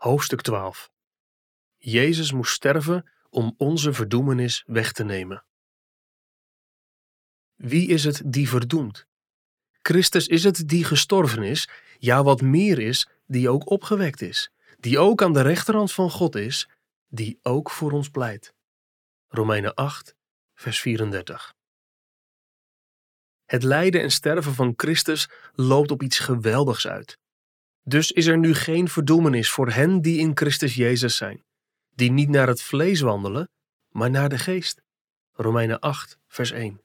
Hoofdstuk 12 Jezus moest sterven om onze verdoemenis weg te nemen. Wie is het die verdoemt? Christus is het die gestorven is, ja wat meer is, die ook opgewekt is, die ook aan de rechterhand van God is, die ook voor ons pleit. Romeinen 8, vers 34. Het lijden en sterven van Christus loopt op iets geweldigs uit. Dus is er nu geen verdoemenis voor hen die in Christus Jezus zijn, die niet naar het vlees wandelen, maar naar de geest. Romeinen 8, vers 1.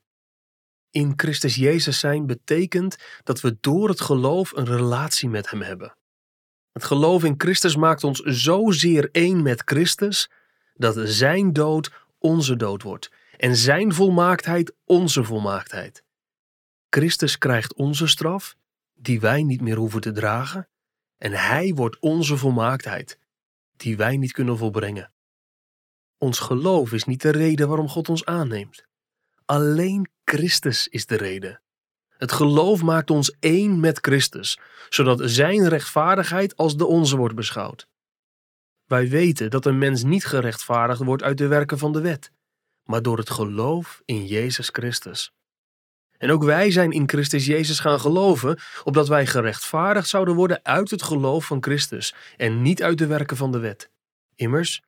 In Christus Jezus zijn betekent dat we door het geloof een relatie met Hem hebben. Het geloof in Christus maakt ons zozeer één met Christus dat Zijn dood onze dood wordt en Zijn volmaaktheid onze volmaaktheid. Christus krijgt onze straf, die wij niet meer hoeven te dragen, en Hij wordt onze volmaaktheid, die wij niet kunnen volbrengen. Ons geloof is niet de reden waarom God ons aanneemt. Alleen Christus is de reden. Het geloof maakt ons één met Christus, zodat Zijn rechtvaardigheid als de onze wordt beschouwd. Wij weten dat een mens niet gerechtvaardigd wordt uit de werken van de wet, maar door het geloof in Jezus Christus. En ook wij zijn in Christus Jezus gaan geloven, opdat wij gerechtvaardigd zouden worden uit het geloof van Christus en niet uit de werken van de wet. Immers,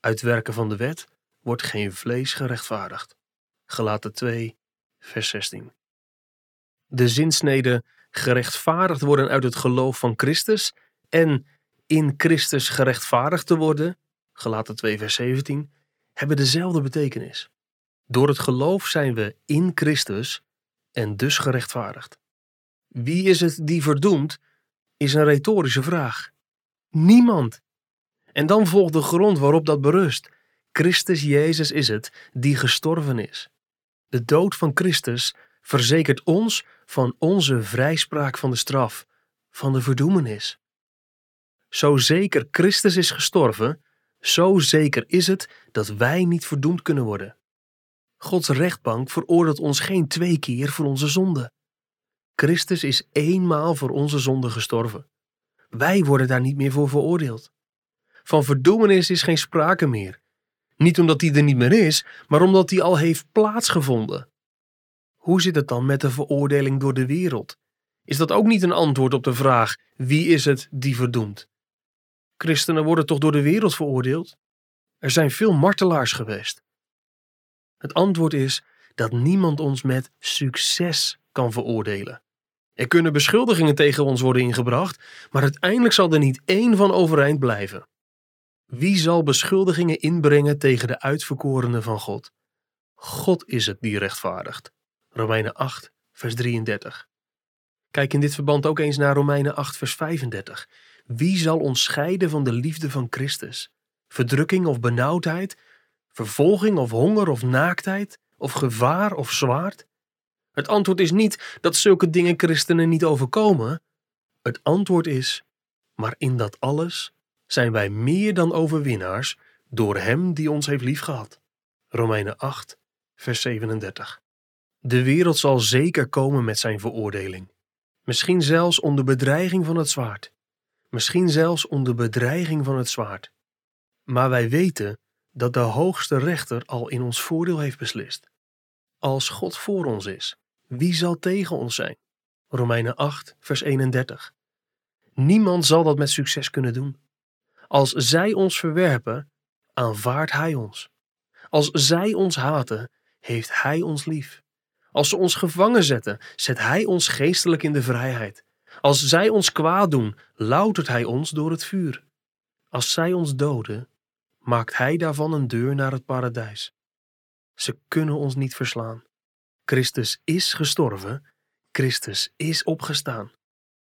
uit werken van de wet wordt geen vlees gerechtvaardigd. Gelaten 2, vers 16. De zinsnede gerechtvaardigd worden uit het geloof van Christus en in Christus gerechtvaardigd te worden, gelaten 2, vers 17, hebben dezelfde betekenis. Door het geloof zijn we in Christus en dus gerechtvaardigd. Wie is het die verdoemt, is een retorische vraag. Niemand. En dan volgt de grond waarop dat berust. Christus Jezus is het die gestorven is. De dood van Christus verzekert ons van onze vrijspraak van de straf, van de verdoemenis. Zo zeker Christus is gestorven, zo zeker is het dat wij niet verdoemd kunnen worden. Gods rechtbank veroordeelt ons geen twee keer voor onze zonde. Christus is eenmaal voor onze zonde gestorven. Wij worden daar niet meer voor veroordeeld. Van verdoemenis is geen sprake meer. Niet omdat die er niet meer is, maar omdat die al heeft plaatsgevonden. Hoe zit het dan met de veroordeling door de wereld? Is dat ook niet een antwoord op de vraag: wie is het die verdoemt? Christenen worden toch door de wereld veroordeeld? Er zijn veel martelaars geweest. Het antwoord is dat niemand ons met succes kan veroordelen. Er kunnen beschuldigingen tegen ons worden ingebracht, maar uiteindelijk zal er niet één van overeind blijven. Wie zal beschuldigingen inbrengen tegen de uitverkorenen van God? God is het die rechtvaardigt. Romeinen 8, vers 33. Kijk in dit verband ook eens naar Romeinen 8, vers 35. Wie zal ons scheiden van de liefde van Christus? Verdrukking of benauwdheid, vervolging of honger of naaktheid, of gevaar of zwaard? Het antwoord is niet dat zulke dingen christenen niet overkomen. Het antwoord is, maar in dat alles zijn wij meer dan overwinnaars door Hem die ons heeft liefgehad. Romeinen 8, vers 37. De wereld zal zeker komen met zijn veroordeling. Misschien zelfs onder bedreiging van het zwaard. Misschien zelfs onder bedreiging van het zwaard. Maar wij weten dat de hoogste rechter al in ons voordeel heeft beslist. Als God voor ons is, wie zal tegen ons zijn? Romeinen 8, vers 31. Niemand zal dat met succes kunnen doen. Als zij ons verwerpen, aanvaardt Hij ons. Als zij ons haten, heeft Hij ons lief. Als ze ons gevangen zetten, zet Hij ons geestelijk in de vrijheid. Als zij ons kwaad doen, loutert Hij ons door het vuur. Als zij ons doden, maakt Hij daarvan een deur naar het paradijs. Ze kunnen ons niet verslaan. Christus is gestorven, Christus is opgestaan.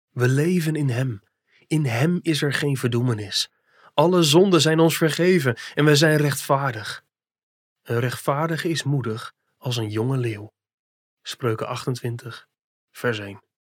We leven in Hem. In Hem is er geen verdoemenis. Alle zonden zijn ons vergeven en we zijn rechtvaardig. Een rechtvaardige is moedig als een jonge leeuw. Spreuken 28, vers 1.